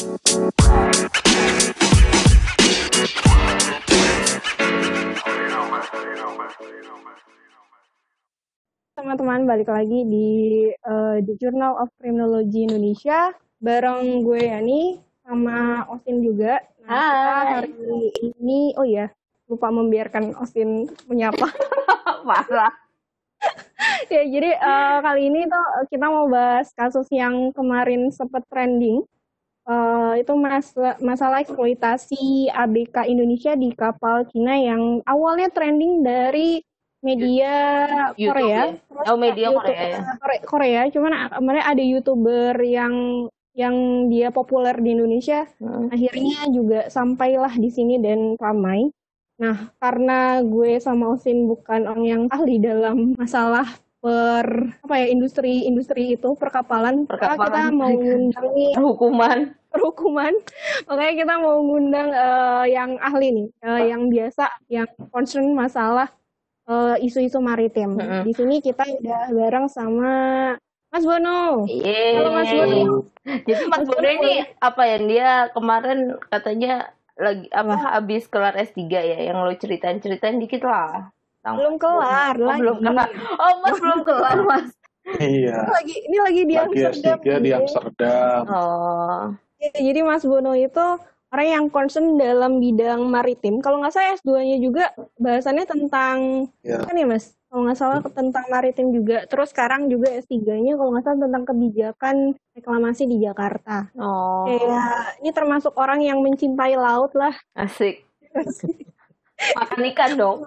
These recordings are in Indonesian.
Teman-teman balik lagi di uh, The Journal of Criminology Indonesia bareng gue Yani sama Osin juga. Nah, hari ini oh ya lupa membiarkan Osin menyapa. Parah. ya jadi uh, kali ini tuh kita mau bahas kasus yang kemarin sempat trending. Uh, itu mas masalah eksploitasi ABK Indonesia di kapal Cina yang awalnya trending dari media YouTube, Korea. Ya? Oh, media YouTube, Korea ya. Korea, Korea, cuman kemarin ada YouTuber yang yang dia populer di Indonesia, hmm. akhirnya juga sampailah di sini dan ramai. Nah, karena gue sama Osin bukan orang yang ahli dalam masalah per apa ya industri industri itu perkapalan, perkapalan. kita mau ngundang nih hukuman perhukuman makanya kita mau ngundang uh, yang ahli nih uh, yang biasa yang concern masalah uh, isu-isu maritim. Mm -hmm. Di sini kita udah bareng sama Mas Bono. Yeay. Halo Mas Bono. Jadi Mas, Mas Bono ini apa ya? Dia kemarin katanya lagi apa habis kelar S3 ya yang lo ceritain-ceritain dikit lah. Belum kelar oh, lagi. belum kelar. Oh, Mas belum kelar, Mas. Iya. Ini lagi ini lagi di lagi Amsterdam. S3 di Amsterdam. Oh. Ya, jadi Mas Bono itu orang yang concern dalam bidang maritim. Kalau nggak salah S2-nya juga bahasannya tentang ya. kan ya Mas? Kalau nggak salah tentang maritim juga. Terus sekarang juga S3-nya kalau nggak salah tentang kebijakan reklamasi di Jakarta. Oh. Kayak ini termasuk orang yang mencintai laut lah. Asik. Asik. Makan ikan dong.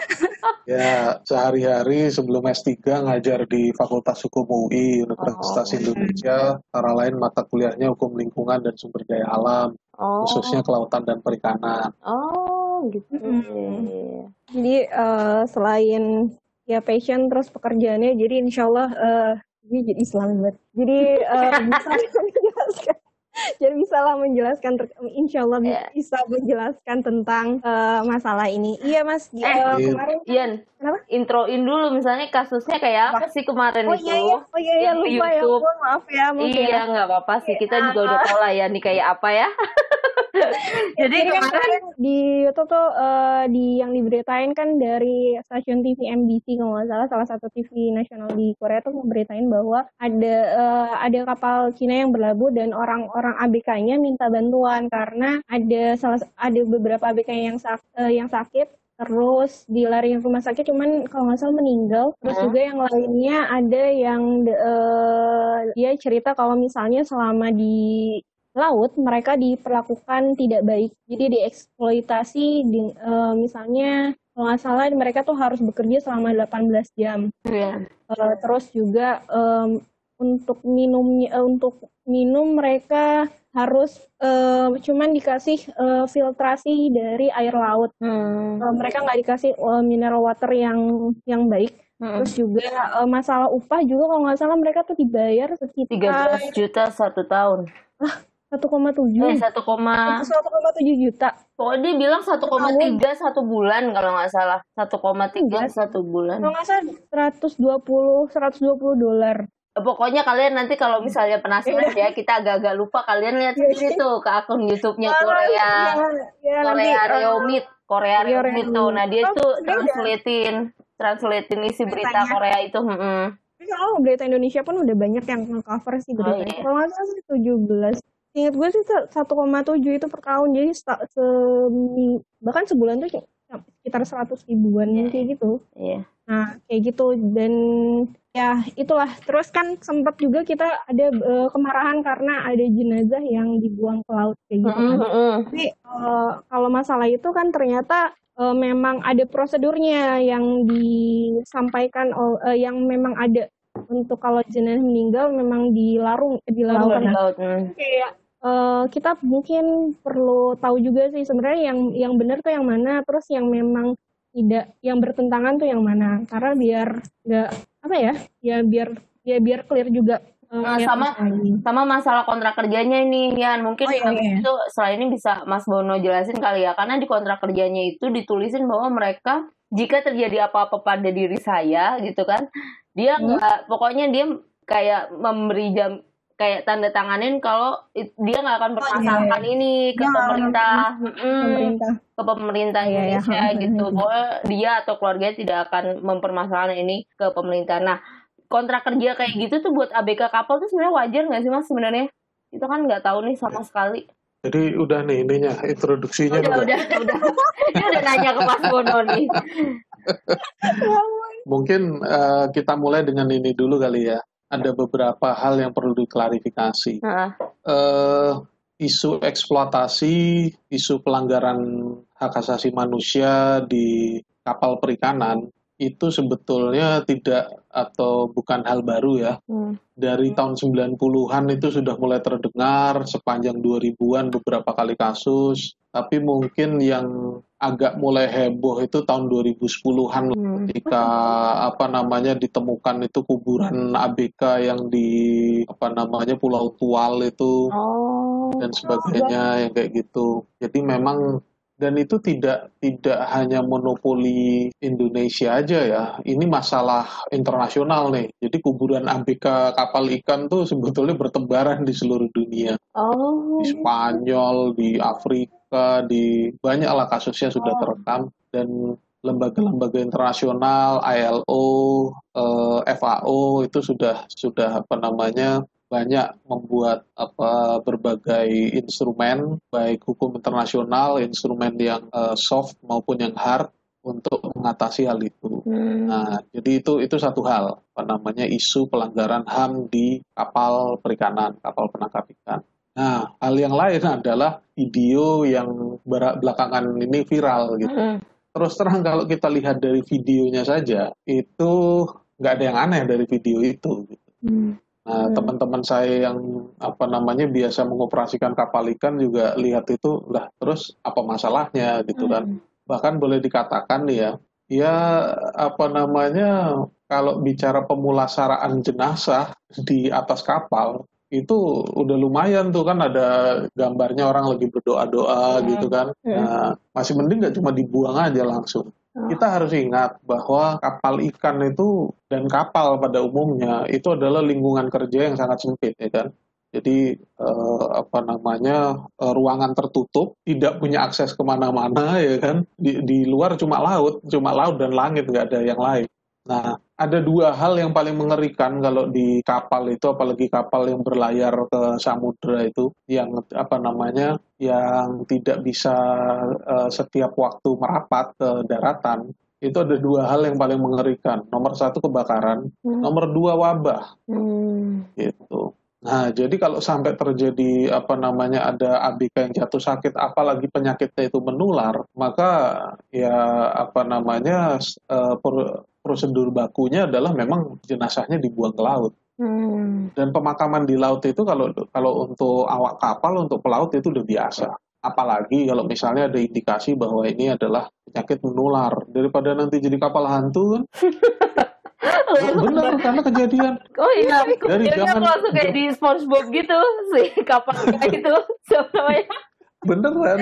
ya, sehari-hari sebelum S3 ngajar di Fakultas Hukum UI Universitas oh. Indonesia. Antara lain mata kuliahnya Hukum Lingkungan dan Sumber Daya Alam. Oh. Khususnya kelautan dan perikanan. Oh, gitu. Hmm. Jadi uh, selain ya passion terus pekerjaannya, jadi insya Allah uh, dia jadi Islam banget. Jadi uh, bisa menjelaskan jadi bisa lah menjelaskan, insya Allah yeah. bisa menjelaskan tentang uh, masalah ini. Iya mas, eh, uh, kemarin Ian, kenapa? Introin dulu misalnya kasusnya kayak apa, sih kemarin oh, itu? Iya, iya. Oh iya iya lupa ya, YouTube. ya, maaf ya. Iya nggak apa-apa sih, kita juga udah tahu lah ya nih kayak apa ya. Jadi, Jadi kemarin di YouTube tuh uh, di yang diberitain kan dari stasiun TV MBC kalau nggak salah salah satu TV nasional di Korea tuh memberitain bahwa ada uh, ada kapal Cina yang berlabuh dan orang-orang ABK-nya minta bantuan karena ada salah ada beberapa ABK yang sak, uh, yang sakit terus dilariin rumah sakit cuman kalau nggak salah meninggal terus juga yang lainnya ada yang uh, dia cerita kalau misalnya selama di laut mereka diperlakukan tidak baik jadi dieksploitasi di, uh, misalnya kalau nggak salah mereka tuh harus bekerja selama 18 jam yeah. Iya. uh, terus juga um, untuk minumnya uh, untuk minum mereka harus uh, cuman dikasih uh, filtrasi dari air laut. Hmm. uh, mereka nggak dikasih uh, mineral water yang yang baik. Hmm. Terus juga uh, masalah upah juga kalau nggak salah mereka tuh dibayar sekitar 13 juta satu tahun. Ah, satu koma tujuh. Eh satu koma satu koma tujuh juta. Pokoknya dia bilang satu koma tiga satu bulan kalau nggak salah. satu koma tiga satu bulan. Kalau nggak salah seratus dua puluh seratus dua puluh dolar pokoknya kalian nanti kalau misalnya penasaran ya kita agak-agak lupa kalian lihat di situ ke akun YouTube-nya Korea ya, ya, Korea eh, Reomit Korea Reomit tuh nah dia oh, tuh translatein translatein isi berita Korea itu hmm. Tapi kalau berita Indonesia pun udah banyak yang cover sih berita. Oh, iya. Kalau nggak salah tujuh belas Ingat gue sih 1,7 itu per tahun jadi se bahkan sebulan tuh sekitar 100 ribuan yeah. kayak gitu. Iya. Yeah. Nah kayak gitu dan ya itulah terus kan sempat juga kita ada uh, kemarahan karena ada jenazah yang dibuang ke laut kayak gitu. Mm -hmm. Tapi uh, kalau masalah itu kan ternyata uh, memang ada prosedurnya yang disampaikan uh, yang memang ada untuk kalau jenazah meninggal memang dilarung dilarung di laut. Kayak uh, kita mungkin perlu tahu juga sih sebenarnya yang yang benar tuh yang mana, terus yang memang tidak yang bertentangan tuh yang mana. Karena biar nggak apa ya, ya biar ya biar clear juga. Uh, nah, sama sama masalah kontrak kerjanya ini Yan mungkin oh, iya, iya. itu setelah ini bisa Mas Bono jelasin kali ya karena di kontrak kerjanya itu ditulisin bahwa mereka jika terjadi apa-apa pada diri saya gitu kan dia hmm. nggak hmm. pokoknya dia kayak memberi jam kayak tanda tanganin kalau dia nggak akan permasalahkan oh, iya, iya. ini ke ya, pemerintah, pemerintah ke pemerintah iya. Indonesia iya, gitu bahwa dia atau keluarganya tidak akan mempermasalahkan ini ke pemerintah. Nah kontrak kerja kayak gitu tuh buat ABK kapal tuh sebenarnya wajar nggak sih mas sebenarnya? Itu kan nggak tahu nih sama sekali. Jadi udah nih ininya introduksinya udah udah udah, udah. Ini udah nanya ke Mas Bono nih. Mungkin uh, kita mulai dengan ini dulu kali ya ada beberapa hal yang perlu diklarifikasi. Uh. Uh, isu eksploitasi, isu pelanggaran hak asasi manusia di kapal perikanan itu sebetulnya tidak atau bukan hal baru ya. Hmm. Dari tahun 90-an itu sudah mulai terdengar sepanjang 2000-an beberapa kali kasus, tapi mungkin yang agak mulai heboh itu tahun 2010-an hmm. ketika apa namanya ditemukan itu kuburan ABK yang di apa namanya Pulau Tual itu oh. dan sebagainya oh. yang kayak gitu. Jadi memang dan itu tidak tidak hanya monopoli Indonesia aja ya. Ini masalah internasional nih. Jadi kuburan ABK kapal ikan tuh sebetulnya bertebaran di seluruh dunia. Oh. Di Spanyol, di Afrika, di banyak lah kasusnya sudah oh. terekam dan lembaga-lembaga internasional, ILO, eh, FAO itu sudah sudah apa namanya banyak membuat apa berbagai instrumen baik hukum internasional, instrumen yang uh, soft maupun yang hard untuk mengatasi hal itu. Hmm. Nah, jadi itu itu satu hal apa namanya isu pelanggaran HAM di kapal perikanan, kapal penangkap ikan. Nah, hal yang lain adalah video yang belakangan ini viral gitu. Hmm. Terus terang kalau kita lihat dari videonya saja, itu nggak ada yang aneh dari video itu. Gitu. Hmm. Nah, hmm. teman-teman saya yang apa namanya biasa mengoperasikan kapal ikan juga lihat itu lah terus apa masalahnya gitu kan. Hmm. Bahkan boleh dikatakan nih ya, ya apa namanya kalau bicara pemulasaraan jenazah di atas kapal itu udah lumayan tuh kan ada gambarnya orang lagi berdoa-doa hmm. gitu kan. Hmm. Nah, masih mending nggak cuma dibuang aja langsung. Oh. Kita harus ingat bahwa kapal ikan itu dan kapal pada umumnya itu adalah lingkungan kerja yang sangat sempit ya kan. Jadi eh, apa namanya eh, ruangan tertutup, tidak punya akses ke mana-mana ya kan. Di, di luar cuma laut, cuma laut dan langit nggak ada yang lain. Nah, ada dua hal yang paling mengerikan kalau di kapal itu, apalagi kapal yang berlayar ke samudera itu, yang apa namanya, yang tidak bisa uh, setiap waktu merapat ke daratan. Itu ada dua hal yang paling mengerikan. Nomor satu kebakaran, hmm. nomor dua wabah. Hmm. Gitu. Nah, jadi kalau sampai terjadi apa namanya ada ABK yang jatuh sakit, apalagi penyakitnya itu menular, maka ya apa namanya uh, prosedur bakunya adalah memang jenazahnya dibuang ke laut. Hmm. Dan pemakaman di laut itu kalau kalau untuk awak kapal untuk pelaut itu udah biasa. Apalagi kalau misalnya ada indikasi bahwa ini adalah penyakit menular daripada nanti jadi kapal hantu kan. Oh, benar karena kejadian. Oh iya, dari zaman langsung kayak di SpongeBob gitu sih kapal itu sebenarnya beneran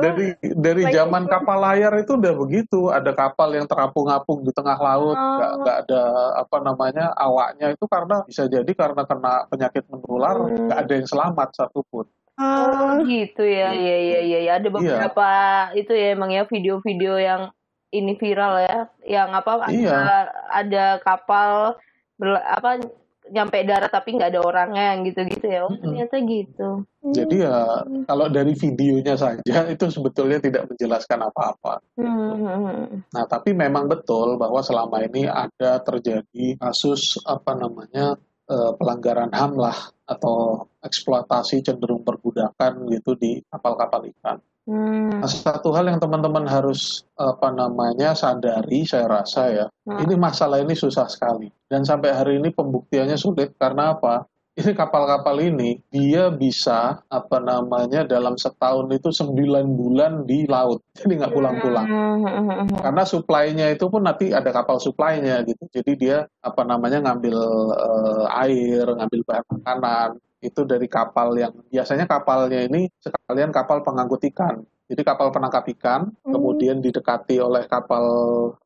dari dari zaman kapal layar itu udah begitu ada kapal yang terapung-apung di tengah laut nggak oh. nggak ada apa namanya awaknya itu karena bisa jadi karena kena penyakit menular hmm. nggak hmm. ada yang selamat satupun oh gitu ya ya ya ya, ya. ada iya. beberapa iya. itu ya emang ya video-video yang ini viral ya yang apa iya. ada ada kapal ber, apa nyampe darat tapi nggak ada orangnya yang gitu-gitu ya. Oh, ternyata gitu. Jadi ya kalau dari videonya saja itu sebetulnya tidak menjelaskan apa-apa. Hmm. Nah, tapi memang betul bahwa selama ini ada terjadi kasus apa namanya eh, pelanggaran HAM lah atau eksploitasi cenderung perbudakan gitu di kapal-kapal ikan. Hmm. Nah, satu hal yang teman-teman harus apa namanya sadari, saya rasa ya, hmm. ini masalah ini susah sekali dan sampai hari ini pembuktiannya sulit karena apa? Ini kapal-kapal ini dia bisa apa namanya dalam setahun itu sembilan bulan di laut, jadi nggak pulang-pulang. Karena suplainya itu pun nanti ada kapal suplainya gitu, jadi dia apa namanya ngambil uh, air, ngambil bahan makanan, itu dari kapal yang biasanya kapalnya ini sekalian kapal pengangkut ikan. Jadi kapal penangkap ikan, hmm. kemudian didekati oleh kapal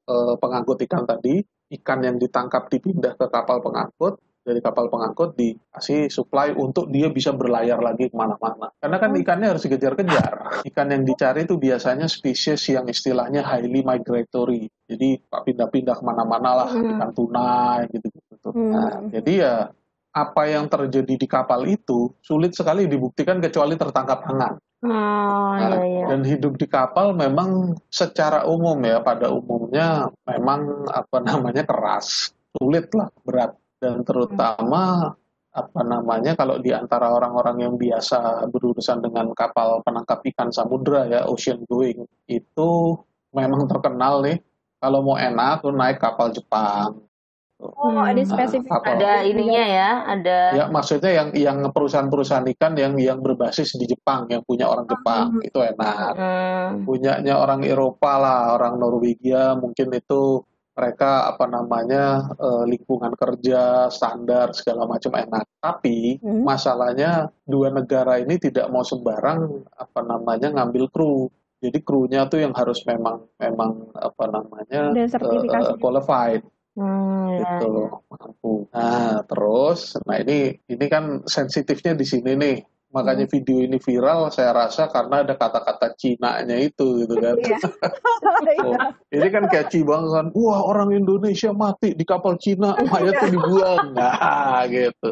e, pengangkut ikan tadi, ikan yang ditangkap dipindah ke kapal pengangkut, dari kapal pengangkut dikasih supply untuk dia bisa berlayar lagi ke mana-mana. Karena kan ikannya harus dikejar-kejar. Ikan yang dicari itu biasanya spesies yang istilahnya highly migratory. Jadi pindah-pindah ke mana-mana lah, hmm. ikan tuna gitu-gitu. Hmm. Nah, jadi ya apa yang terjadi di kapal itu sulit sekali dibuktikan kecuali tertangkap tangan. Oh, nah, iya, iya. Dan hidup di kapal memang secara umum ya pada umumnya memang apa namanya keras, sulit lah, berat dan terutama apa namanya kalau di antara orang-orang yang biasa berurusan dengan kapal penangkap ikan samudra ya ocean going itu memang terkenal nih kalau mau enak tuh naik kapal Jepang. Oh, ada nah, spesifik. Nah, ada ininya ya, ada. Ya, maksudnya yang yang perusahaan-perusahaan ikan yang yang berbasis di Jepang, yang punya orang Jepang, hmm. itu enak. Hmm. Punyanya orang Eropa lah, orang Norwegia mungkin itu mereka apa namanya uh, lingkungan kerja standar segala macam enak. Tapi hmm. masalahnya dua negara ini tidak mau sembarang apa namanya ngambil kru. Jadi krunya tuh yang harus memang memang apa namanya uh, qualified. Hmm, gitu. mampu. Nah terus, nah ini ini kan sensitifnya di sini nih makanya hmm. video ini viral saya rasa karena ada kata-kata Cina-nya itu gitu kan. Iya. oh, ini kan catchy banget kan. Wah orang Indonesia mati di kapal Cina mayatnya dibuang. Nah gitu.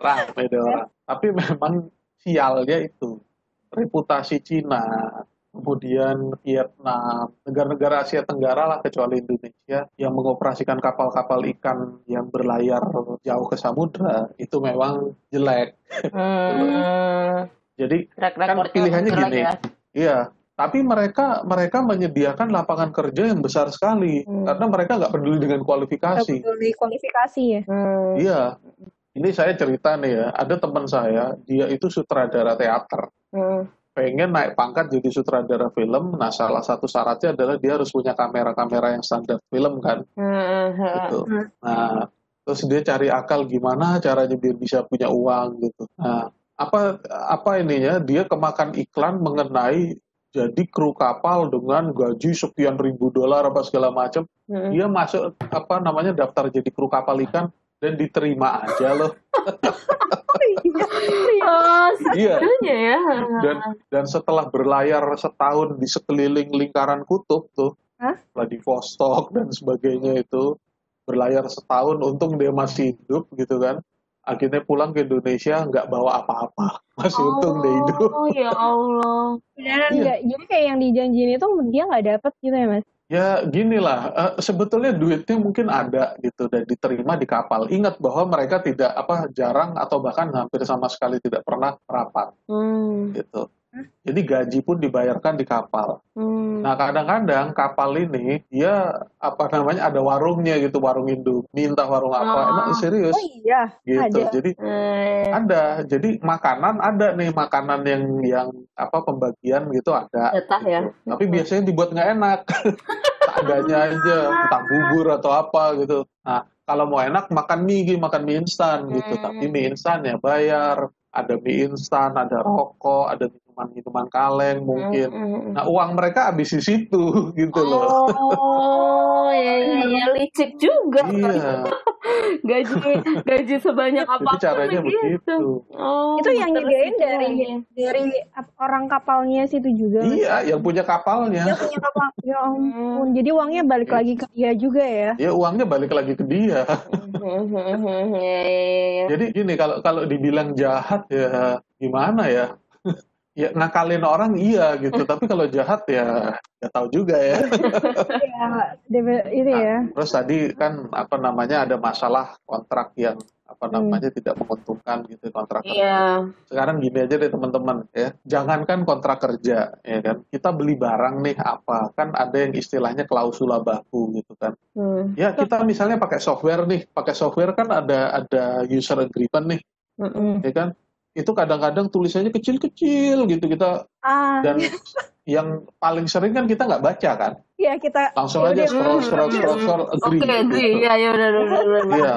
Rame deh orang. Tapi memang sialnya itu reputasi Cina kemudian Vietnam, negara-negara Asia Tenggara lah kecuali Indonesia yang mengoperasikan kapal-kapal ikan yang berlayar jauh ke samudra itu memang jelek. Hmm. Jadi kan pilihannya gini, ya? iya. Tapi mereka mereka menyediakan lapangan kerja yang besar sekali hmm. karena mereka nggak peduli dengan kualifikasi. Gak peduli kualifikasi ya. Hmm. Iya. Ini saya cerita nih ya, ada teman saya, dia itu sutradara teater. Hmm pengen naik pangkat jadi sutradara film, nah salah satu syaratnya adalah dia harus punya kamera-kamera yang standar film kan, gitu. Nah, terus dia cari akal gimana caranya biar bisa punya uang gitu. Nah, apa apa ininya dia kemakan iklan mengenai jadi kru kapal dengan gaji sekian ribu dolar apa segala macam, hmm. dia masuk apa namanya daftar jadi kru kapal ikan dan diterima aja loh. oh, iya. ya. Dan dan setelah berlayar setahun di sekeliling lingkaran kutub tuh, Hah? Vladivostok dan sebagainya itu berlayar setahun, untung dia masih hidup gitu kan. Akhirnya pulang ke Indonesia nggak bawa apa-apa, masih oh, untung dia hidup. Oh ya Allah. Beneran iya. Jadi kayak yang dijanjiin itu dia nggak dapet gitu ya mas? Ya gini lah, uh, sebetulnya duitnya mungkin ada gitu dan diterima di kapal. Ingat bahwa mereka tidak apa jarang atau bahkan hampir sama sekali tidak pernah rapat, hmm. gitu. Jadi gaji pun dibayarkan di kapal. Hmm. Nah kadang-kadang kapal ini dia apa namanya ada warungnya gitu warung Indo minta warung apa oh. emang serius? Oh iya. Gitu. Ada. Jadi hmm. ada. Jadi makanan ada nih makanan yang yang apa pembagian gitu ada. Jatah ya. gitu. ya. Tapi biasanya dibuat nggak enak. Adanya aja entah bubur atau apa gitu. Nah kalau mau enak makan mie makan mie instan gitu. Hmm. Tapi mie instan ya bayar ada mie instan, ada rokok, ada minuman-minuman kaleng mungkin. Mm, -hmm. Nah uang mereka habis di situ gitu loh. Oh, ya, ya, ya licik juga. Iya. gaji gaji sebanyak apa caranya begitu. Oh, itu yang nyediain dari dari orang kapalnya situ juga. Iya, yang punya kapalnya. Yang punya kapal. ya ampun. Jadi uangnya balik lagi ke dia juga ya. Ya uangnya balik lagi ke dia. Jadi gini kalau kalau dibilang jahat ya gimana ya? Ya ngakalin orang iya gitu tapi kalau jahat ya ya tahu juga ya ya ini ya nah, terus tadi kan apa namanya ada masalah kontrak yang apa hmm. namanya hmm. tidak menguntungkan gitu kontrak kerja. Yeah. Sekarang gini aja deh teman-teman ya, jangankan kontrak kerja ya kan, kita beli barang nih apa kan ada yang istilahnya klausula baku gitu kan. Hmm. Ya kita misalnya pakai software nih, pakai software kan ada ada user agreement nih, hmm. ya kan itu kadang-kadang tulisannya kecil-kecil gitu kita ah. dan yang paling sering kan kita nggak baca kan Iya kita langsung aja scroll scroll scroll scroll agree. Oke okay, agree gitu. ya ya udah udah Iya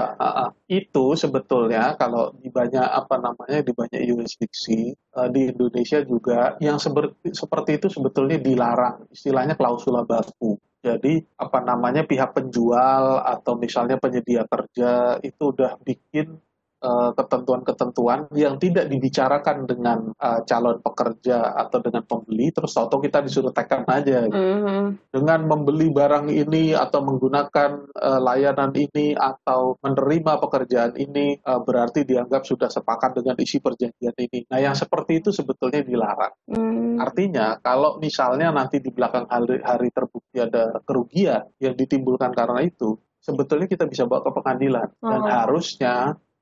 itu sebetulnya kalau di banyak apa namanya di banyak jurisdiksi uh, di Indonesia juga yang seperti seperti itu sebetulnya dilarang istilahnya klausula baku. Jadi apa namanya pihak penjual atau misalnya penyedia kerja itu udah bikin Eh, ketentuan-ketentuan yang tidak dibicarakan dengan uh, calon pekerja atau dengan pembeli terus tahu kita disuruh tekan aja gitu. mm-hmm. dengan membeli barang ini atau menggunakan uh, layanan ini atau menerima pekerjaan ini uh, berarti dianggap sudah sepakat dengan isi perjanjian ini nah yang seperti itu sebetulnya dilarang mm. artinya kalau misalnya nanti di belakang hari, hari terbukti ada kerugian yang ditimbulkan karena itu sebetulnya kita bisa bawa ke pengadilan dan oh. harusnya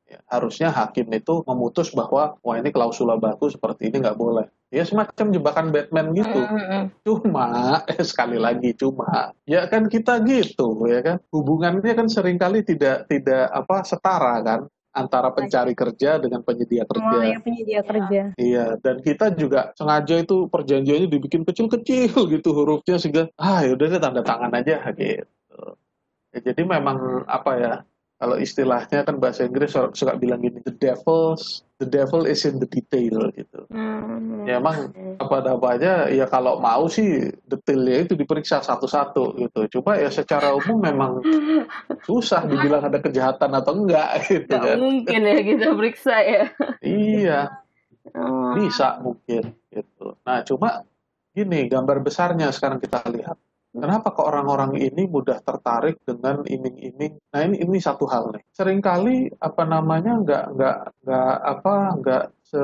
Ya, harusnya hakim itu memutus bahwa wah ini klausula baku seperti ini nggak boleh. Ya semacam jebakan Batman gitu. Mm -hmm. Cuma eh, sekali lagi cuma ya kan kita gitu ya kan hubungannya kan sering kali tidak tidak apa setara kan antara pencari kerja dengan penyedia kerja. Oh, ya penyedia kerja. Iya, dan kita juga sengaja itu perjanjiannya dibikin kecil-kecil gitu hurufnya sehingga ah ya udah tanda tangan aja gitu. Ya, jadi memang apa ya kalau istilahnya kan bahasa Inggris suka bilang gini the devil's the devil is in the detail gitu. Hmm. ya emang apa apa aja ya kalau mau sih detailnya itu diperiksa satu-satu gitu. Coba ya secara umum memang susah dibilang ada kejahatan atau enggak gitu Gak kan. mungkin ya kita periksa ya. Iya. Oh. bisa mungkin gitu. Nah cuma gini gambar besarnya sekarang kita lihat Kenapa kok orang-orang ini mudah tertarik dengan iming-iming? Nah ini ini satu hal nih. Seringkali apa namanya nggak nggak nggak apa nggak se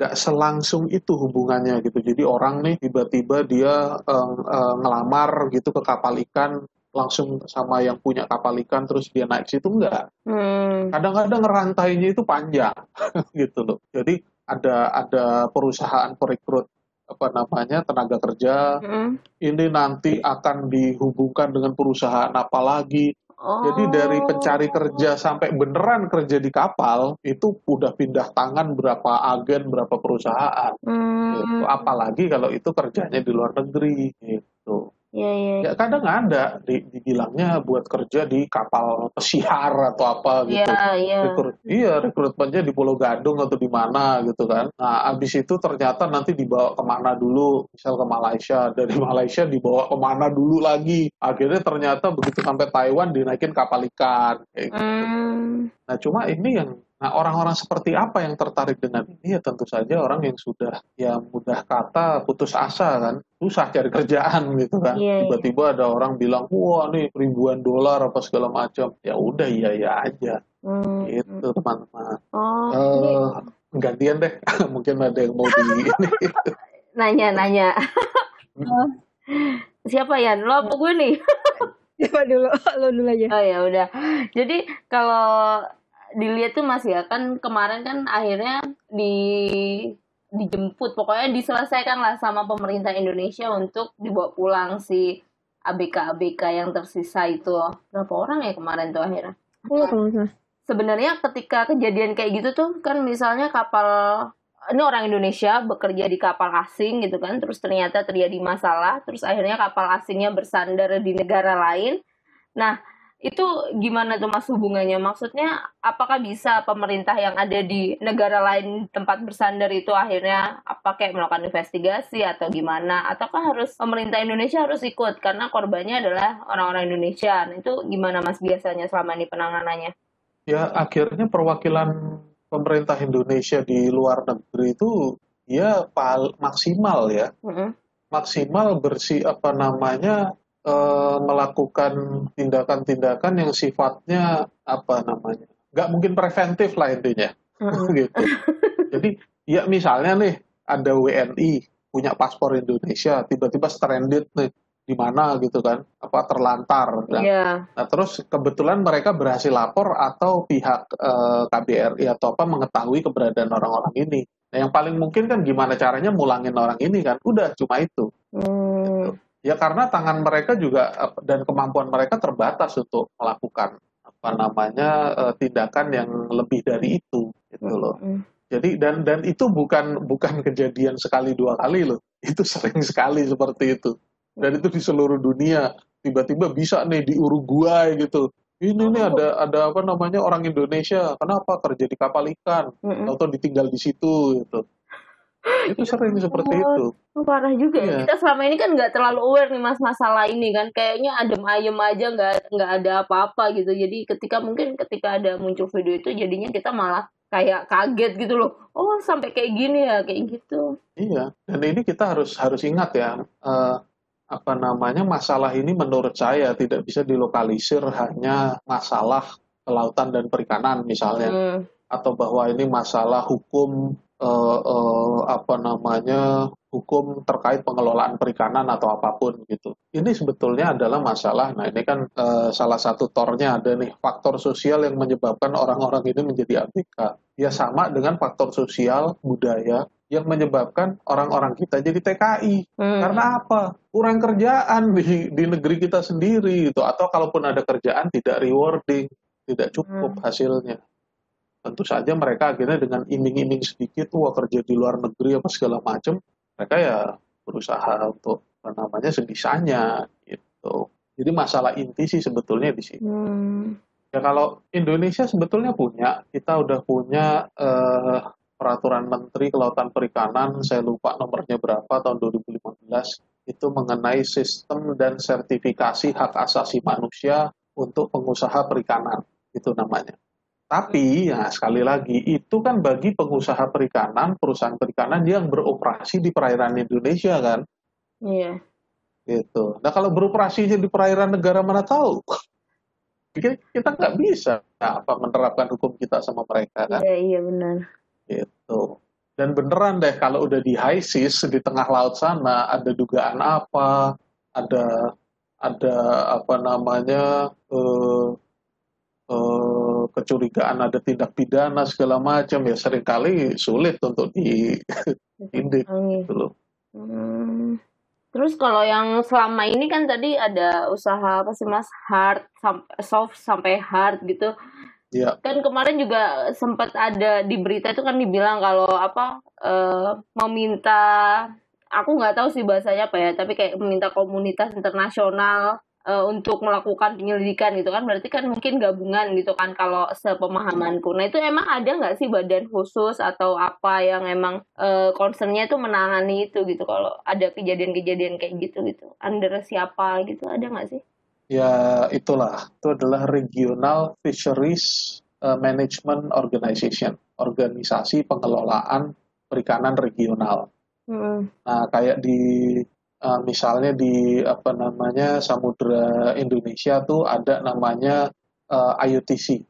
nggak selangsung itu hubungannya gitu. Jadi orang nih tiba-tiba dia uh, uh, ngelamar gitu ke kapal ikan langsung sama yang punya kapal ikan terus dia naik situ enggak. Hmm. Kadang-kadang rantainya itu panjang gitu loh. Jadi ada ada perusahaan perekrut apa namanya tenaga kerja mm. ini nanti akan dihubungkan dengan perusahaan apa lagi oh. jadi dari oh. pencari kerja sampai beneran kerja di kapal itu udah pindah tangan berapa agen berapa perusahaan mm. gitu. apalagi kalau itu kerjanya di luar negeri gitu Iya, iya. Ya kadang ada di, dibilangnya buat kerja di kapal pesiar atau apa gitu. Iya, iya. Rekrut, iya, rekrutmennya di Pulau Gadung atau di mana gitu kan. Nah, abis itu ternyata nanti dibawa ke mana dulu, misal ke Malaysia. Dari Malaysia dibawa ke mana dulu lagi. Akhirnya ternyata begitu sampai Taiwan dinaikin kapal ikan. Kayak gitu. Hmm. Nah, cuma ini yang Nah, orang-orang seperti apa yang tertarik dengan ini? Ya tentu saja orang yang sudah ya mudah kata putus asa kan, susah cari kerjaan gitu kan. Yeah, iya. Tiba-tiba ada orang bilang, wah nih ribuan dolar apa segala macam. Ya udah iya iya aja. Hmm. Gitu teman-teman. Oh, uh, gantian deh, mungkin ada yang mau di ini. nanya nanya. Hmm. Siapa ya? Lo apa gue nih? Siapa dulu? Lo dulu aja. Oh ya udah. Jadi kalau dilihat tuh mas ya kan kemarin kan akhirnya di dijemput pokoknya diselesaikan lah sama pemerintah Indonesia untuk dibawa pulang si ABK ABK yang tersisa itu berapa orang ya kemarin tuh akhirnya? Sebenarnya ketika kejadian kayak gitu tuh kan misalnya kapal ini orang Indonesia bekerja di kapal asing gitu kan terus ternyata terjadi masalah terus akhirnya kapal asingnya bersandar di negara lain. Nah, itu gimana tuh mas hubungannya? Maksudnya apakah bisa pemerintah yang ada di negara lain tempat bersandar itu akhirnya apa kayak melakukan investigasi atau gimana? Ataukah harus pemerintah Indonesia harus ikut karena korbannya adalah orang-orang Indonesia? Nah, itu gimana mas biasanya selama ini penanganannya? Ya akhirnya perwakilan pemerintah Indonesia di luar negeri itu ya maksimal ya. Mm -hmm. Maksimal bersih apa namanya uh, melakukan tindakan-tindakan yang sifatnya apa namanya nggak mungkin preventif lah intinya mm. gitu jadi ya misalnya nih ada WNI punya paspor Indonesia tiba-tiba stranded nih di mana gitu kan apa terlantar kan? yeah. nah terus kebetulan mereka berhasil lapor atau pihak uh, eh, KBRI atau apa mengetahui keberadaan orang-orang ini nah yang paling mungkin kan gimana caranya mulangin orang ini kan udah cuma itu mm. gitu. Ya karena tangan mereka juga dan kemampuan mereka terbatas untuk melakukan apa namanya uh, tindakan yang lebih dari itu gitu loh. Mm -hmm. Jadi dan dan itu bukan bukan kejadian sekali dua kali loh. Itu sering sekali seperti itu. Dan itu di seluruh dunia tiba-tiba bisa nih di Uruguay gitu. Ini nih ada ada apa namanya orang Indonesia. Kenapa kerja di kapal ikan mm -hmm. atau ditinggal di situ gitu. itu sering seperti oh, itu. Parah juga ya. Kita selama ini kan nggak terlalu aware nih mas masalah ini kan. Kayaknya adem ayem aja nggak nggak ada apa-apa gitu. Jadi ketika mungkin ketika ada muncul video itu jadinya kita malah kayak kaget gitu loh. Oh sampai kayak gini ya kayak gitu. Iya. Dan ini kita harus harus ingat ya. Uh, apa namanya masalah ini menurut saya tidak bisa dilokalisir hanya masalah kelautan dan perikanan misalnya hmm. atau bahwa ini masalah hukum uh, uh, apa namanya hukum terkait pengelolaan perikanan atau apa pun gitu. Ini sebetulnya adalah masalah. Nah ini kan uh, salah satu tornya ada nih faktor sosial yang menyebabkan orang-orang ini menjadi ABK. Ya sama dengan faktor sosial budaya yang menyebabkan orang-orang kita jadi TKI. Hmm. Karena apa? Kurang kerjaan di, di negeri kita sendiri gitu. Atau kalaupun ada kerjaan tidak rewarding, tidak cukup hmm. hasilnya. Tentu saja mereka akhirnya dengan iming-iming sedikit, wah kerja di luar negeri apa segala macam, mereka ya berusaha untuk apa namanya sebisanya gitu. Jadi masalah inti sih sebetulnya di sini. Hmm. Ya kalau Indonesia sebetulnya punya, kita udah punya eh, peraturan Menteri Kelautan Perikanan, saya lupa nomornya berapa tahun 2015, itu mengenai sistem dan sertifikasi hak asasi manusia untuk pengusaha perikanan, itu namanya. Tapi ya sekali lagi itu kan bagi pengusaha perikanan, perusahaan perikanan yang beroperasi di perairan Indonesia kan. Iya. Gitu. Nah kalau beroperasi di perairan negara mana tahu? kita nggak bisa apa menerapkan hukum kita sama mereka kan. Iya iya benar. Gitu. Dan beneran deh kalau udah di high seas di tengah laut sana ada dugaan apa, ada ada apa namanya uh, uh, kecurigaan ada tindak pidana segala macam ya sering kali sulit untuk ditindak gitu loh. Hmm. Terus kalau yang selama ini kan tadi ada usaha apa sih mas hard sampai soft sampai hard gitu. Ya. Kan kemarin juga sempat ada di berita itu kan dibilang kalau apa uh, meminta aku nggak tahu sih bahasanya apa ya, tapi kayak meminta komunitas internasional uh, untuk melakukan penyelidikan gitu kan berarti kan mungkin gabungan gitu kan kalau sepemahamanku. Nah itu emang ada nggak sih badan khusus atau apa yang emang uh, concernnya itu menangani itu gitu kalau ada kejadian-kejadian kayak gitu gitu under siapa gitu ada nggak sih? ya itulah itu adalah Regional Fisheries eh, Management Organization, organisasi pengelolaan perikanan regional. Hmm. Nah, kayak di uh, misalnya di apa namanya Samudra Indonesia tuh ada namanya uh, eh, IUTC,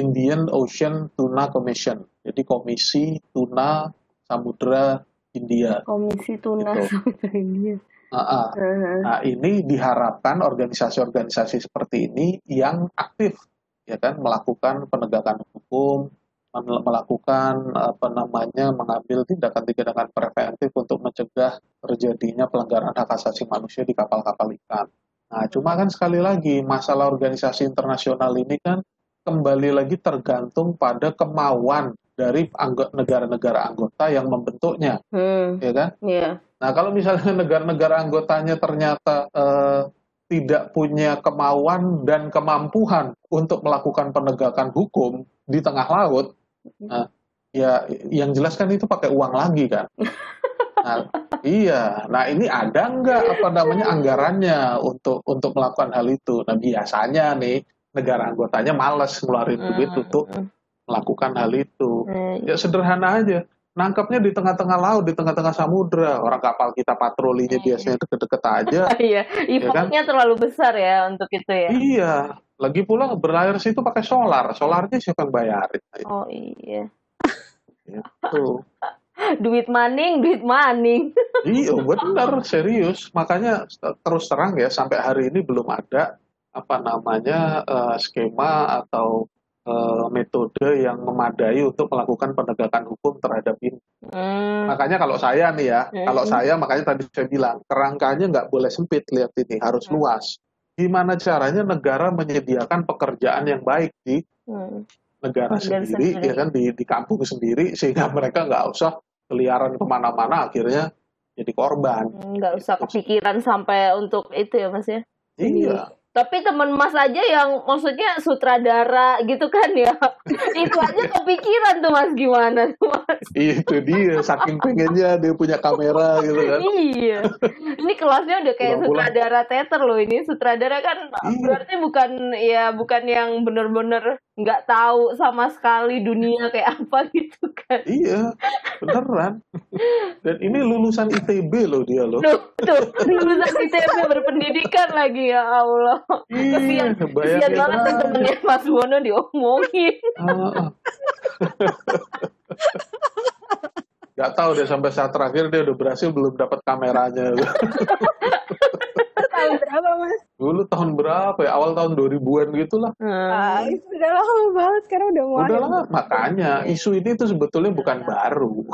Indian Ocean Tuna Commission. Jadi Komisi Tuna Samudra India. Komisi Tuna gitu. Samudra India. Nah, ini diharapkan organisasi-organisasi seperti ini yang aktif, ya kan, melakukan penegakan hukum, melakukan apa namanya, mengambil tindakan-tindakan preventif untuk mencegah terjadinya pelanggaran hak asasi manusia di kapal-kapal ikan. Nah, cuma kan sekali lagi masalah organisasi internasional ini kan kembali lagi tergantung pada kemauan dari negara-negara anggota yang membentuknya, hmm. ya kan? Yeah. Nah, kalau misalnya negara-negara anggotanya ternyata eh, tidak punya kemauan dan kemampuan untuk melakukan penegakan hukum di tengah laut, nah, ya yang jelas kan itu pakai uang lagi kan. Nah, iya, nah ini ada nggak apa namanya anggarannya untuk untuk melakukan hal itu? Nah biasanya nih negara anggotanya malas ngeluarin duit hmm. untuk melakukan hal itu. Hmm. Ya sederhana aja nangkapnya di tengah-tengah laut, di tengah-tengah samudra. Orang kapal kita patrolinya iya. biasanya deket-deket aja. iya, effortnya ya kan? terlalu besar ya untuk itu ya. Iya, lagi pula berlayar situ pakai solar. Solarnya siapa yang bayarin? Oh iya. Itu. duit maning, duit maning. iya, benar, serius. Makanya terus terang ya, sampai hari ini belum ada apa namanya uh, skema atau uh, metode yang memadai untuk melakukan penegakan hukum terhadap ini. Hmm. Makanya kalau saya nih ya, hmm. kalau saya makanya tadi saya bilang kerangkanya nggak boleh sempit lihat ini harus hmm. luas. Gimana caranya negara menyediakan pekerjaan yang baik di hmm. negara sendiri, sendiri, ya kan di di kampung sendiri sehingga mereka nggak usah keliaran ke mana-mana akhirnya jadi korban. Nggak usah gitu. kepikiran sampai untuk itu ya mas ya. Iya tapi teman Mas aja yang maksudnya sutradara gitu kan ya. itu aja kepikiran tuh Mas gimana tuh Mas. itu dia saking pengennya dia punya kamera gitu kan. iya. Ini kelasnya udah kayak Pulang -pulang. sutradara teater loh ini. Sutradara kan iya. berarti bukan ya bukan yang bener-bener nggak tahu sama sekali dunia kayak apa gitu kan. Iya, beneran. Dan ini lulusan ITB loh dia loh. Tuh, tuh lulusan ITB berpendidikan lagi ya Allah. Iya, kesian, kesian banget tuh temennya Mas Bono diomongin. Gak tahu deh sampai saat terakhir dia udah berhasil belum dapat kameranya. tahun berapa mas? Dulu tahun berapa ya? Awal tahun 2000-an gitu lah. Hmm. Ah, itu udah lama banget, sekarang udah mulai. Udah lama, makanya isu ini tuh sebetulnya bukan baru.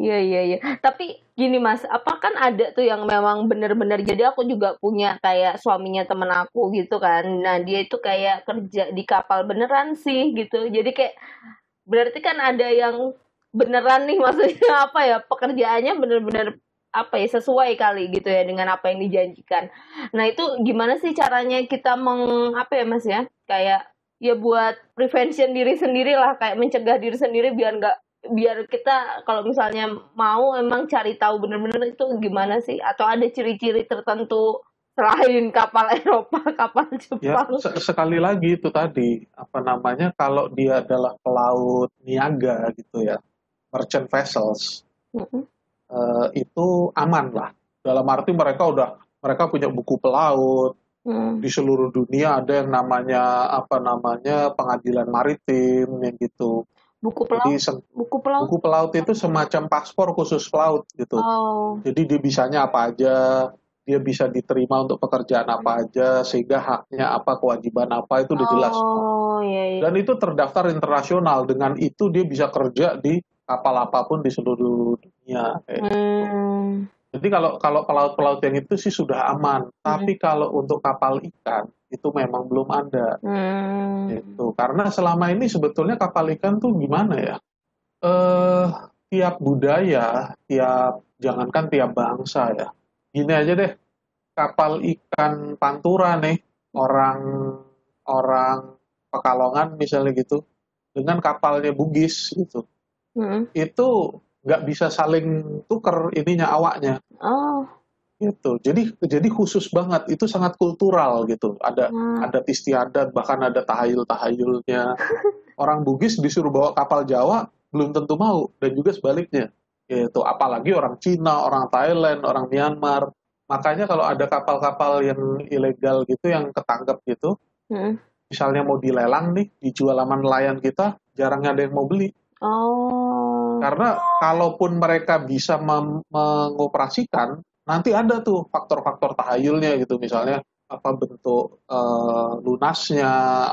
Iya iya iya. Tapi gini mas, apa kan ada tuh yang memang bener-bener jadi aku juga punya kayak suaminya temen aku gitu kan. Nah dia itu kayak kerja di kapal beneran sih gitu. Jadi kayak berarti kan ada yang beneran nih maksudnya apa ya pekerjaannya bener-bener apa ya sesuai kali gitu ya dengan apa yang dijanjikan. Nah itu gimana sih caranya kita meng apa ya mas ya kayak ya buat prevention diri sendiri lah kayak mencegah diri sendiri biar nggak biar kita kalau misalnya mau emang cari tahu bener-bener itu gimana sih atau ada ciri-ciri tertentu selain kapal Eropa, kapal ya, Jepang. Ya, sekali lagi itu tadi apa namanya kalau dia adalah pelaut niaga gitu ya, merchant vessels, mm -hmm. Uh, itu aman lah. Dalam arti mereka udah mereka punya buku pelaut, Hmm. Di seluruh dunia ada yang namanya apa namanya pengadilan maritim yang gitu. Buku pelaut. Jadi, buku pelaut. Buku pelaut itu semacam paspor khusus pelaut gitu. Oh. Jadi dia bisanya apa aja, dia bisa diterima untuk pekerjaan apa aja, sehingga haknya apa, kewajiban apa itu udah jelas. Oh, iya, iya. Dan itu terdaftar internasional. Dengan itu dia bisa kerja di kapal apa pun di seluruh dunia. Kayak gitu. hmm. gitu. Jadi kalau kalau pelaut-pelaut yang itu sih sudah aman. Hmm. Tapi kalau untuk kapal ikan itu memang belum ada. Hmm. Itu karena selama ini sebetulnya kapal ikan tuh gimana ya? Eh tiap budaya, tiap jangankan tiap bangsa ya. Gini aja deh. Kapal ikan Pantura nih, orang orang Pekalongan misalnya gitu, dengan kapalnya Bugis gitu. Hmm. Itu nggak bisa saling tuker ininya awaknya. Oh. Gitu. Jadi jadi khusus banget. Itu sangat kultural gitu. Ada hmm. ada istiadat bahkan ada tahayul-tahayulnya. orang Bugis disuruh bawa kapal Jawa belum tentu mau dan juga sebaliknya. Gitu. Apalagi orang Cina, orang Thailand, orang Myanmar. Makanya kalau ada kapal-kapal yang ilegal gitu yang ketangkep gitu, hmm. misalnya mau dilelang nih, dijual sama nelayan kita, jarang ada yang mau beli. Oh. Karena kalaupun mereka bisa mengoperasikan, nanti ada tuh faktor-faktor tahayulnya gitu, misalnya apa bentuk uh, lunasnya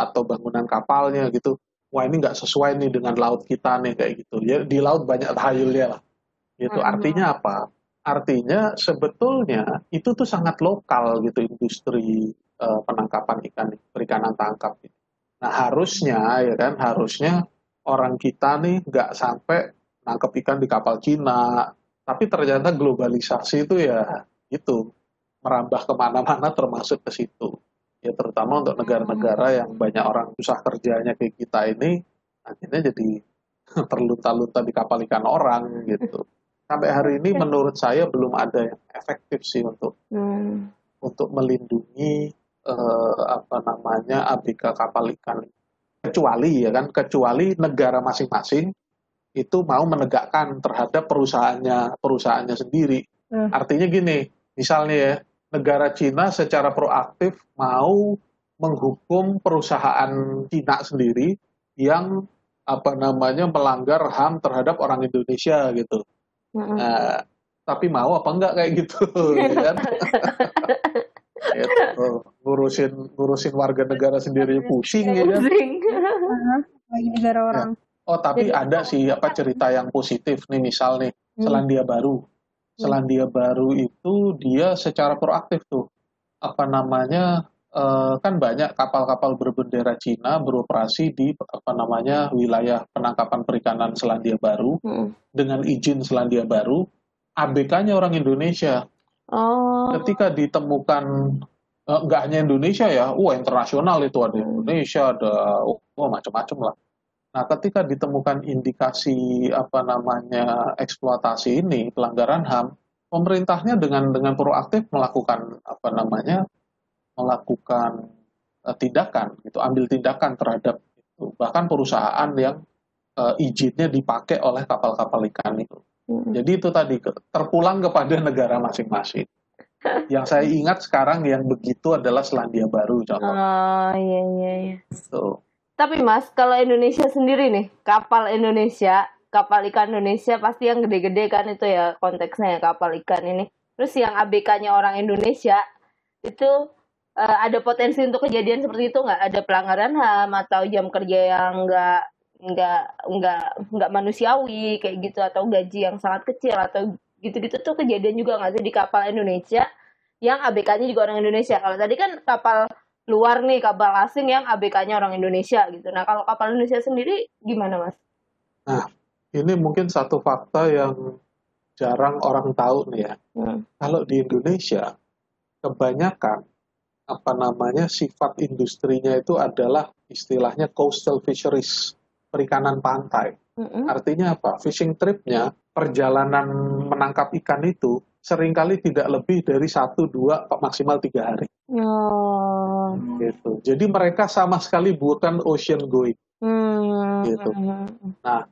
atau bangunan kapalnya gitu. Wah ini nggak sesuai nih dengan laut kita nih kayak gitu. Ya di laut banyak tahayulnya lah. Gitu. Hmm. Artinya apa? Artinya sebetulnya itu tuh sangat lokal gitu industri uh, penangkapan ikan perikanan tangkap. Gitu. Nah harusnya ya kan harusnya orang kita nih nggak sampai nangkep ikan di kapal Cina. Tapi ternyata globalisasi itu ya itu merambah ke mana-mana termasuk ke situ. Ya terutama untuk negara-negara yang banyak orang susah kerjanya kayak kita ini akhirnya jadi terlunta-lunta di kapal ikan orang gitu. Sampai hari ini menurut saya belum ada yang efektif sih untuk hmm. untuk melindungi eh, apa namanya ABK kapal ikan kecuali ya kan kecuali negara masing-masing itu mau menegakkan terhadap perusahaannya perusahaannya sendiri. Hmm. Artinya gini, misalnya ya negara Cina secara proaktif mau menghukum perusahaan Cina sendiri yang apa namanya melanggar HAM terhadap orang Indonesia gitu. Hmm. Nah, tapi mau apa enggak kayak gitu, ya kan? gitu. ngurusin ngurusin warga negara sendiri pusing ya kan lagi negara ya. orang ya. Oh tapi Jadi, ada sih apa cerita yang positif nih misal nih hmm. Selandia Baru hmm. Selandia Baru itu dia secara proaktif tuh apa namanya uh, kan banyak kapal-kapal berbendera Cina beroperasi di apa namanya wilayah penangkapan perikanan Selandia Baru hmm. dengan izin Selandia Baru ABK-nya orang Indonesia Oh. Ketika ditemukan nggak hanya Indonesia ya, wah internasional itu ada Indonesia, ada wah macam-macam lah. Nah, ketika ditemukan indikasi apa namanya eksploitasi ini pelanggaran HAM, pemerintahnya dengan dengan proaktif melakukan apa namanya melakukan uh, tindakan, gitu, ambil tindakan terhadap itu. Bahkan perusahaan yang uh, izinnya dipakai oleh kapal-kapal ikan itu. Hmm. Jadi itu tadi terpulang kepada negara masing-masing. yang saya ingat sekarang yang begitu adalah Selandia Baru contoh. Oh iya iya iya. So. Tapi Mas, kalau Indonesia sendiri nih, kapal Indonesia, kapal ikan Indonesia pasti yang gede-gede kan itu ya konteksnya ya kapal ikan ini. Terus yang ABK-nya orang Indonesia itu uh, ada potensi untuk kejadian seperti itu nggak? Ada pelanggaran HAM atau jam kerja yang nggak nggak nggak nggak manusiawi kayak gitu atau gaji yang sangat kecil atau gitu-gitu tuh kejadian juga nggak sih di kapal Indonesia yang ABK-nya juga orang Indonesia. Kalau tadi kan kapal luar nih kapal asing yang ABK-nya orang Indonesia gitu. Nah kalau kapal Indonesia sendiri gimana mas? Nah ini mungkin satu fakta yang jarang orang tahu nih ya. Hmm. Kalau di Indonesia kebanyakan apa namanya sifat industrinya itu adalah istilahnya coastal fisheries perikanan pantai. Mm-hmm. Artinya apa? Fishing tripnya perjalanan menangkap ikan itu sering kali tidak lebih dari satu dua maksimal tiga hari. Oh. Gitu. Jadi mereka sama sekali bukan ocean going. Mm-hmm. Gitu. Nah,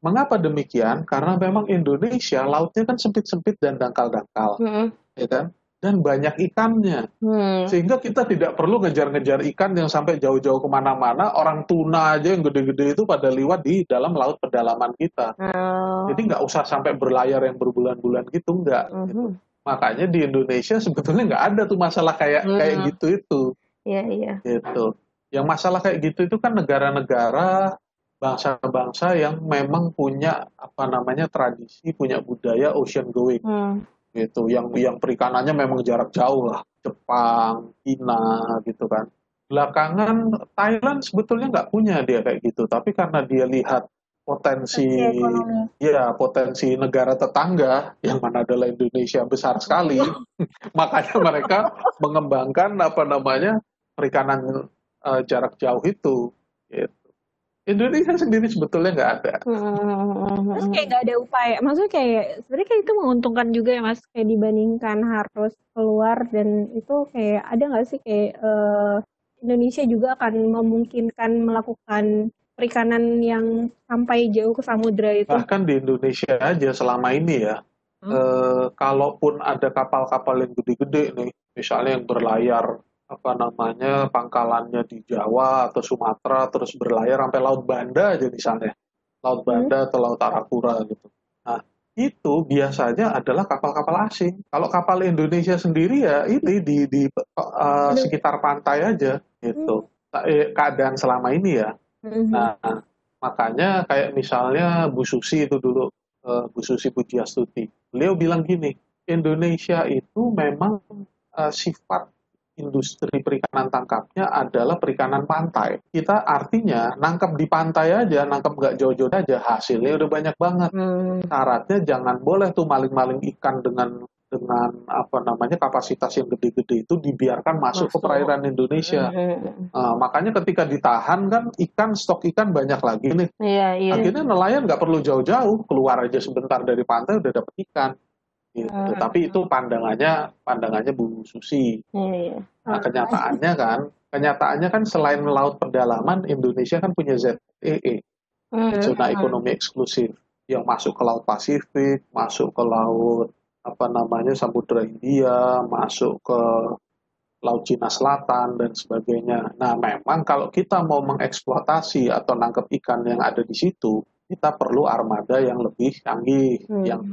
mengapa demikian? Karena memang Indonesia lautnya kan sempit-sempit dan dangkal-dangkal, mm-hmm. ya kan? dan banyak ikannya. Hmm. Sehingga kita tidak perlu ngejar-ngejar ikan yang sampai jauh-jauh ke mana-mana. Orang tuna aja yang gede-gede itu pada liwat di dalam laut pedalaman kita. Hmm. Jadi nggak usah sampai berlayar yang berbulan-bulan gitu, nggak. Hmm. Gitu. Makanya di Indonesia sebetulnya nggak ada tuh masalah kayak hmm. kayak gitu itu. Iya, iya. Gitu. Yang masalah kayak gitu itu kan negara-negara bangsa-bangsa yang memang punya apa namanya tradisi, punya budaya ocean going. Hmm. Gitu. Yang yang perikanannya memang jarak jauh lah. Jepang Cina gitu kan. Belakangan Thailand sebetulnya nggak punya dia kayak gitu. Tapi karena dia lihat potensi ya potensi negara tetangga yang mana adalah Indonesia besar sekali makanya mereka mengembangkan apa namanya perikanan uh, jarak jauh itu gitu. Indonesia sendiri sebetulnya nggak ada. Hmm. Terus kayak nggak ada upaya, maksudnya kayak sebenarnya kayak itu menguntungkan juga ya mas, kayak dibandingkan harus keluar dan itu kayak ada nggak sih kayak uh, Indonesia juga akan memungkinkan melakukan perikanan yang sampai jauh ke samudra itu. Bahkan di Indonesia aja selama ini ya, hmm? uh, kalaupun ada kapal-kapal yang gede-gede nih, misalnya yang berlayar apa namanya pangkalannya di Jawa atau Sumatera terus berlayar sampai Laut Banda aja misalnya Laut hmm. Banda hmm. atau Laut Arafura gitu. Nah itu biasanya adalah kapal-kapal asing. Kalau kapal Indonesia sendiri ya ini di di uh, sekitar pantai aja gitu. Hmm. Eh, keadaan selama ini ya. Hmm. Nah makanya kayak misalnya Bu Susi itu dulu uh, Bu Susi Pujiastuti. Beliau bilang gini, Indonesia itu memang uh, sifat industri perikanan tangkapnya adalah perikanan pantai. Kita artinya nangkap di pantai aja, nangkap nggak jauh-jauh aja, hasilnya udah banyak banget. Hmm. Syaratnya jangan boleh tuh maling-maling ikan dengan dengan apa namanya kapasitas yang gede-gede itu dibiarkan masuk, masuk. ke perairan Indonesia. Hmm. Uh, makanya ketika ditahan kan ikan stok ikan banyak lagi nih. Iya, iya. Akhirnya nelayan nggak perlu jauh-jauh, keluar aja sebentar dari pantai udah dapet ikan. Gitu. Hmm. Tapi itu pandangannya pandangannya Bu Susi. Hmm. Nah kenyataannya kan, kenyataannya kan selain laut pedalaman, Indonesia kan punya ZEE, hmm. zona ekonomi eksklusif, yang masuk ke laut Pasifik, masuk ke laut apa namanya Samudra India, masuk ke Laut Cina Selatan dan sebagainya. Nah, memang kalau kita mau mengeksploitasi atau nangkep ikan yang ada di situ, kita perlu armada yang lebih canggih, hmm. yang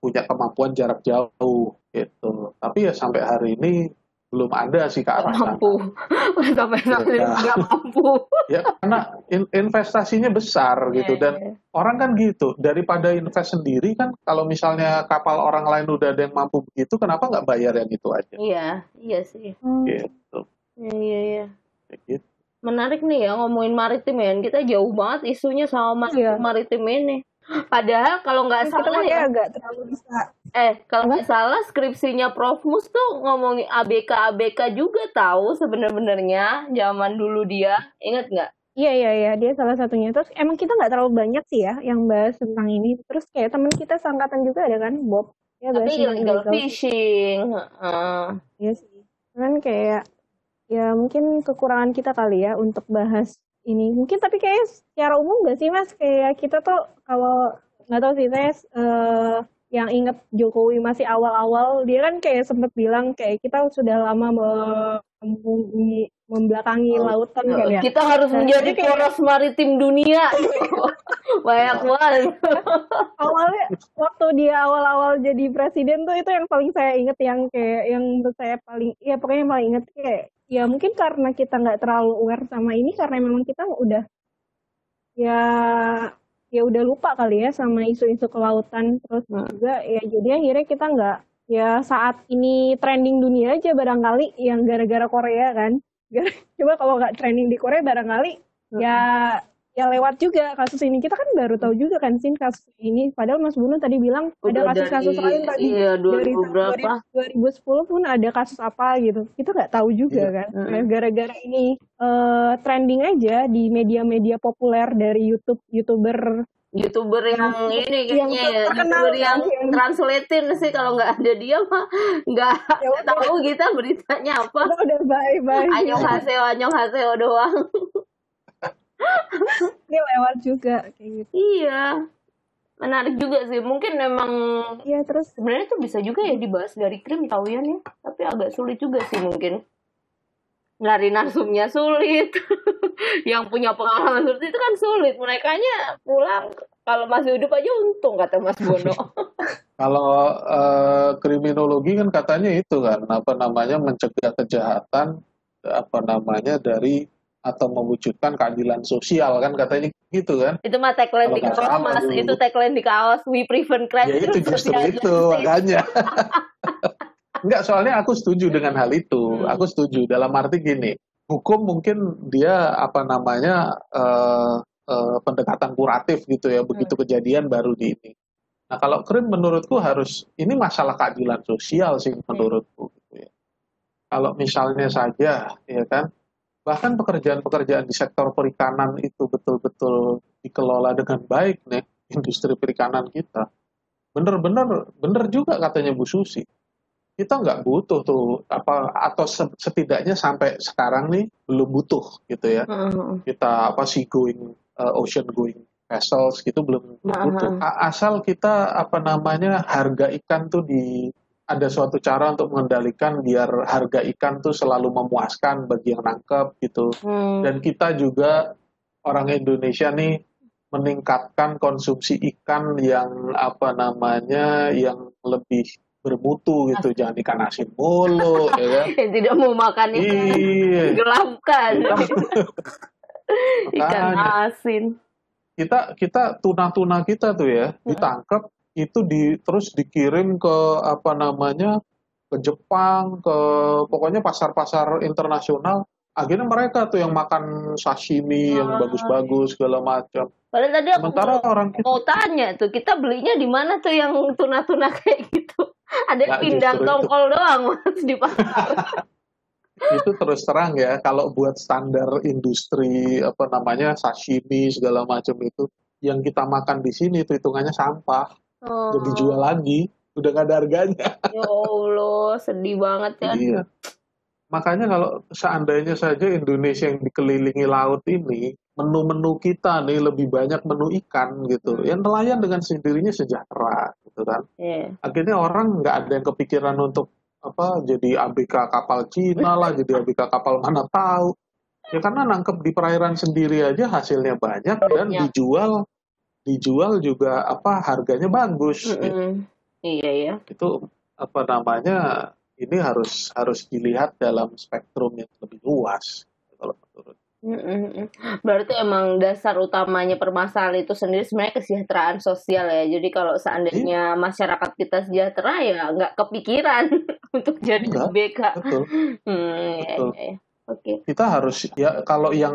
punya kemampuan jarak jauh gitu. Tapi ya sampai hari ini belum ada sih ke arah mampu. sampai ini nggak mampu. ya karena in, investasinya besar gitu yeah, dan yeah. orang kan gitu daripada invest sendiri kan kalau misalnya kapal orang lain udah ada yang mampu begitu kenapa nggak bayar yang itu aja? Iya iya sih. Gitu. Iya iya. iya. Gitu. Menarik nih ya ngomongin maritim ya kita jauh banget isunya sama iya. maritim ini. Padahal kalau nggak salah ya agak terlalu bisa Eh, kalau nggak salah skripsinya Prof Mus tuh ngomongin ABK ABK juga tahu sebenarnya zaman dulu dia. Ingat nggak? Iya iya iya dia salah satunya. Terus emang kita nggak terlalu banyak sih ya yang bahas tentang ini. Terus kayak teman kita sangkatan juga ada kan Bob. Ya, Tapi illegal, illegal fishing. Uh. Iya sih. Kan kayak ya mungkin kekurangan kita kali ya untuk bahas ini. Mungkin tapi kayak secara umum gak sih mas kayak kita tuh kalau nggak tahu sih saya uh, yang inget Jokowi masih awal-awal dia kan kayak sempat bilang kayak kita sudah lama membelakangi, membelakangi oh, lautan kan ya. Kita harus nah, menjadi kayak, poros maritim dunia. Banyak banget. Awalnya waktu dia awal-awal jadi presiden tuh itu yang paling saya inget yang kayak yang menurut saya paling ya pokoknya yang paling inget kayak ya mungkin karena kita nggak terlalu aware sama ini karena memang kita udah ya ya udah lupa kali ya sama isu-isu kelautan terus hmm. juga ya jadi akhirnya kita nggak ya saat ini trending dunia aja barangkali yang gara-gara Korea kan coba kalau nggak trending di Korea barangkali hmm. ya ya lewat juga kasus ini. Kita kan baru tahu juga kan sin kasus ini. Padahal Mas Bunu tadi bilang Udah ada kasus-kasus lain tadi. iya, dari berapa? 2010 pun ada kasus apa gitu. Kita nggak tahu juga iya. kan. Nah, gara-gara ini uh, trending aja di media-media populer dari YouTube youtuber youtuber yang ini kayaknya ya youtuber yang translatein sih. Kalau nggak ada dia mah nggak ya, tahu kita beritanya apa. Udah bye bye. Anyong haseo anyong haseo doang ini lewat juga kayak gitu. Iya. Menarik juga sih. Mungkin memang ya terus? sebenarnya tuh bisa juga ya dibahas dari krim tahuan ya tapi agak sulit juga sih mungkin. Nyari narsumnya sulit. Yang punya pengalaman seperti itu kan sulit. Mereka nya pulang. Kalau masih hidup aja untung kata Mas Bono. Kalau uh, kriminologi kan katanya itu kan. Apa namanya? Mencegah kejahatan apa namanya dari atau mewujudkan keadilan sosial kan katanya gitu kan itu mah tagline di kaos mas dulu. itu tagline di kaos we prevent crime ya itu justru itu makanya Enggak, soalnya aku setuju dengan hal itu. Hmm. Aku setuju dalam arti gini, hukum mungkin dia apa namanya uh, uh, pendekatan kuratif gitu ya. Begitu hmm. kejadian baru di ini. Nah kalau krim menurutku harus ini masalah keadilan sosial sih menurutku. Gitu ya. Kalau misalnya saja ya kan bahkan pekerjaan-pekerjaan di sektor perikanan itu betul-betul dikelola dengan baik nih industri perikanan kita bener-bener bener juga katanya Bu Susi kita nggak butuh tuh apa atau setidaknya sampai sekarang nih belum butuh gitu ya uh-huh. kita apa sih going uh, ocean going vessels gitu belum uh-huh. butuh asal kita apa namanya harga ikan tuh di ada suatu cara untuk mengendalikan biar harga ikan tuh selalu memuaskan bagi yang nangkep gitu. Hmm. Dan kita juga orang Indonesia nih meningkatkan konsumsi ikan yang apa namanya yang lebih bermutu gitu, jangan ikan asin mulu, ya kan? Tidak mau makan ikan iya. gelapkan. ikan asin. Kita kita tuna-tuna kita tuh ya ditangkap itu di terus dikirim ke apa namanya ke Jepang ke pokoknya pasar-pasar internasional akhirnya mereka tuh yang makan sashimi ah. yang bagus-bagus segala macam. Padahal tadi aku Sementara mau, orang kita, mau tanya tuh kita belinya di mana tuh yang tuna-tuna kayak gitu? Ada yang pindang tongkol itu. doang mas di pasar. itu terus terang ya kalau buat standar industri apa namanya sashimi segala macam itu yang kita makan di sini itu hitungannya sampah oh. jadi jual lagi udah gak ada harganya ya allah sedih banget ya iya makanya kalau seandainya saja Indonesia yang dikelilingi laut ini menu-menu kita nih lebih banyak menu ikan gitu hmm. yang nelayan dengan sendirinya sejahtera gitu kan yeah. akhirnya orang nggak ada yang kepikiran untuk apa jadi ABK kapal Cina lah jadi ABK kapal mana tahu ya karena nangkep di perairan sendiri aja hasilnya banyak dan dijual dijual juga apa harganya bagus. Mm -hmm. gitu. Iya ya. Itu apa namanya ini harus harus dilihat dalam spektrum yang lebih luas kalau menurut. Berarti emang dasar utamanya permasalahan itu sendiri sebenarnya kesejahteraan sosial ya. Jadi kalau seandainya hmm. masyarakat kita sejahtera ya nggak kepikiran untuk jadi Enggak, BK. Betul. Hmm, ya, betul. Ya, ya. Oke. Okay. Kita harus ya kalau yang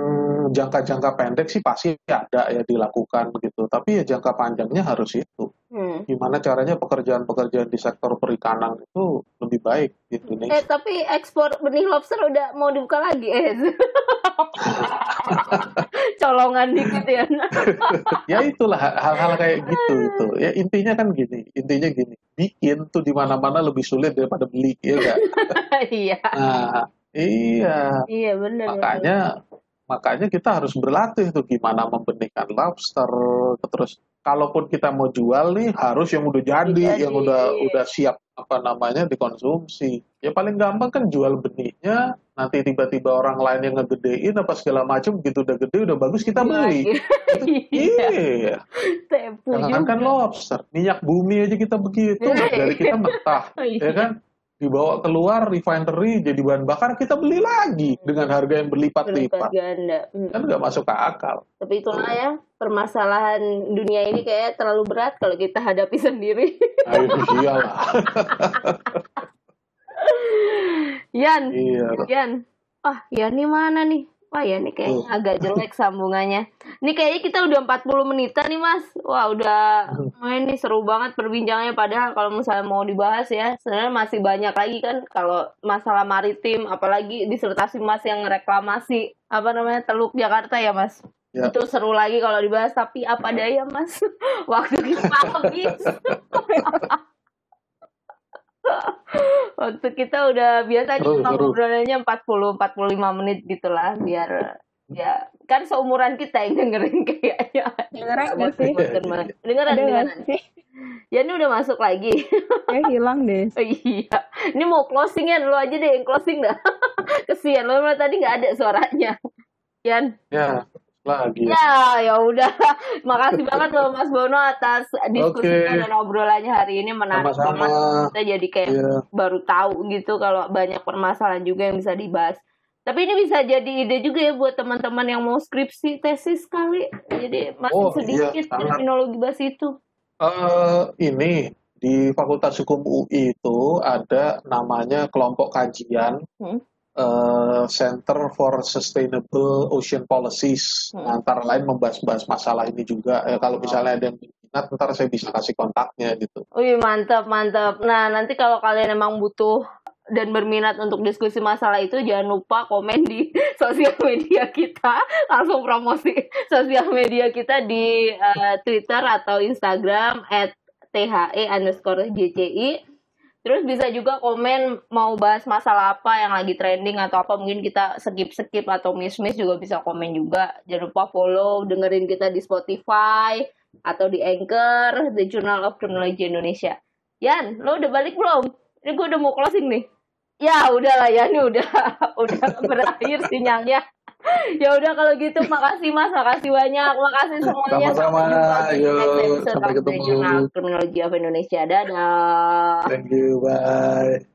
jangka-jangka pendek sih pasti ada ya dilakukan gitu. Tapi ya jangka panjangnya harus itu. hmm. gimana caranya pekerjaan-pekerjaan di sektor perikanan itu lebih baik di Indonesia. Eh tapi ekspor benih lobster udah mau dibuka lagi eh. Colongan dikit ya. ya itulah hal-hal kayak gitu itu. Ya intinya kan gini, intinya gini. Bikin tuh di mana-mana lebih sulit daripada beli ya enggak? iya. Nah, iya. Iya benar. Makanya makanya kita harus berlatih tuh gimana membenihkan lobster terus kalaupun kita mau jual nih harus yang udah jadi, jadi. yang udah udah siap apa namanya dikonsumsi. Ya paling gampang kan jual benihnya, nanti tiba-tiba orang lain yang ngegedein apa segala macam gitu udah gede udah bagus kita beli. iya. iya. Jangan kan lobster, minyak bumi aja kita begitu, dari kita mentah, iya. ya kan? Dibawa keluar refinery jadi bahan bakar kita beli lagi dengan harga yang berlipat-lipat. Ganda. Hmm. kan nggak masuk ke akal. Tapi itulah ya permasalahan dunia ini kayak terlalu berat kalau kita hadapi sendiri. Ayo iyalah Yan iya. Yan. Ah Yan ini mana nih Wah ya nih kayaknya uh. agak jelek sambungannya. Ini kayaknya kita udah 40 menitan nih mas. Wah udah main nih seru banget perbincangannya. Padahal kalau misalnya mau dibahas ya, sebenarnya masih banyak lagi kan kalau masalah maritim, apalagi disertasi mas yang reklamasi apa namanya Teluk Jakarta ya mas. Ya. Itu seru lagi kalau dibahas. Tapi apa daya mas, waktu kita habis. Waktu kita udah biasa cuma ngobrolnya 40 45 menit gitulah biar ya kan seumuran kita yang dengerin kayaknya. Dengeran enggak sih? Dengeran dengeran. Ya ini udah masuk lagi. Ya hilang deh. Oh, iya. Ini mau closing ya, lo aja deh yang closing dah. Kesian lo tadi nggak ada suaranya. Yan. Ya lagi. Ya, ya udah. Makasih banget loh Mas Bono atas diskusi okay. dan obrolannya hari ini menarik Sama-sama. banget. Kita jadi kayak yeah. baru tahu gitu kalau banyak permasalahan juga yang bisa dibahas. Tapi ini bisa jadi ide juga ya buat teman-teman yang mau skripsi tesis kali. Jadi masih oh, sedikit iya, terminologi bahas itu. Uh, ini di Fakultas Hukum UI itu ada namanya kelompok kajian. Hmm uh, Center for Sustainable Ocean Policies. Hmm. Antara lain membahas-bahas masalah ini juga. Ya, kalau misalnya ada yang minat, ntar saya bisa kasih kontaknya gitu. Wih mantap mantap. Nah nanti kalau kalian emang butuh dan berminat untuk diskusi masalah itu jangan lupa komen di sosial media kita langsung promosi sosial media kita di uh, Twitter atau Instagram at the underscore jci Terus bisa juga komen mau bahas masalah apa yang lagi trending atau apa mungkin kita skip-skip atau miss-miss juga bisa komen juga. Jangan lupa follow, dengerin kita di Spotify atau di Anchor, The Journal of Criminology Indonesia. Yan, lo udah balik belum? Ini gue udah mau closing nih. Ya udahlah ya, ini udah udah berakhir sinyalnya ya udah kalau gitu makasih mas. Makasih banyak. Makasih semuanya. Sama-sama sampai ketemu. Jurnal Kriminologi of Indonesia. Dadah. Thank you. Bye